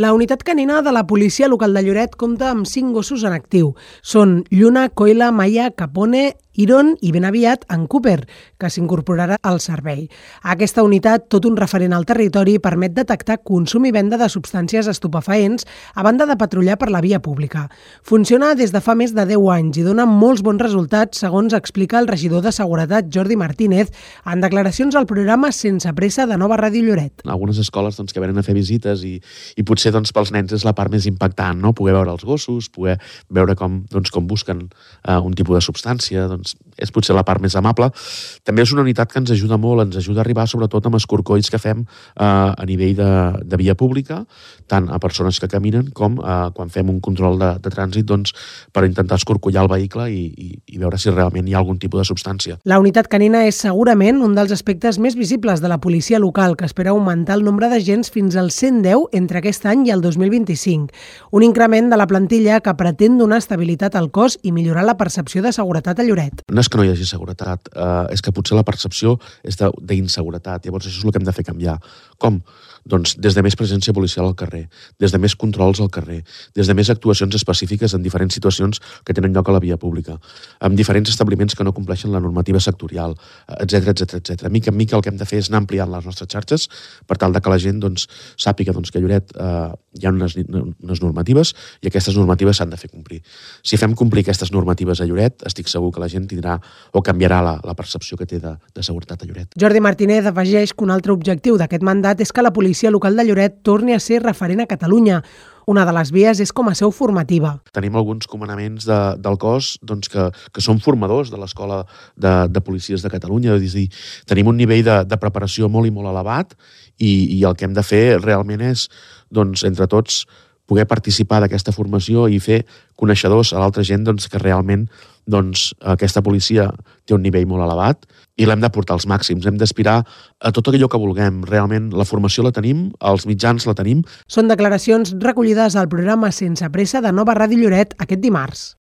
La unitat canina de la policia local de Lloret compta amb cinc gossos en actiu. Són Lluna, Coila, Maia, Capone, Iron i ben aviat en Cooper, que s'incorporarà al servei. Aquesta unitat, tot un referent al territori, permet detectar consum i venda de substàncies estupefaents a banda de patrullar per la via pública. Funciona des de fa més de 10 anys i dona molts bons resultats, segons explica el regidor de Seguretat Jordi Martínez en declaracions al programa Sense pressa de Nova Ràdio Lloret. Algunes escoles doncs, que venen a fer visites i, i potser doncs, pels nens és la part més impactant, no? poder veure els gossos, poder veure com, doncs, com busquen uh, un tipus de substància, doncs, doncs és potser la part més amable. També és una unitat que ens ajuda molt, ens ajuda a arribar sobretot amb escorcolls que fem eh, a nivell de, de via pública, tant a persones que caminen com eh, quan fem un control de, de trànsit doncs, per intentar escorcollar el vehicle i, i, i veure si realment hi ha algun tipus de substància. La unitat canina és segurament un dels aspectes més visibles de la policia local, que espera augmentar el nombre d'agents fins al 110 entre aquest any i el 2025. Un increment de la plantilla que pretén donar estabilitat al cos i millorar la percepció de seguretat a Lloret. No és que no hi hagi seguretat, eh, és que potser la percepció és d'inseguretat. Llavors això és el que hem de fer canviar. Com? Doncs des de més presència policial al carrer, des de més controls al carrer, des de més actuacions específiques en diferents situacions que tenen lloc a la via pública, amb diferents establiments que no compleixen la normativa sectorial, etc etc etc. Mica en mica el que hem de fer és anar ampliant les nostres xarxes per tal de que la gent doncs, sàpiga doncs, que a Lloret eh, hi ha unes, unes normatives i aquestes normatives s'han de fer complir. Si fem complir aquestes normatives a Lloret, estic segur que la gent tindrà o canviarà la, la percepció que té de, de seguretat a Lloret. Jordi Martínez afegeix que un altre objectiu d'aquest mandat és que la policia policia local de Lloret torni a ser referent a Catalunya. Una de les vies és com a seu formativa. Tenim alguns comanaments de, del cos doncs, que, que són formadors de l'Escola de, de Policies de Catalunya. És dir, tenim un nivell de, de preparació molt i molt elevat i, i el que hem de fer realment és, doncs, entre tots, poder participar d'aquesta formació i fer coneixedors a l'altra gent doncs, que realment doncs, aquesta policia té un nivell molt elevat i l'hem de portar als màxims. Hem d'aspirar a tot allò que vulguem. Realment, la formació la tenim, els mitjans la tenim. Són declaracions recollides al programa Sense Pressa de Nova Ràdio Lloret aquest dimarts.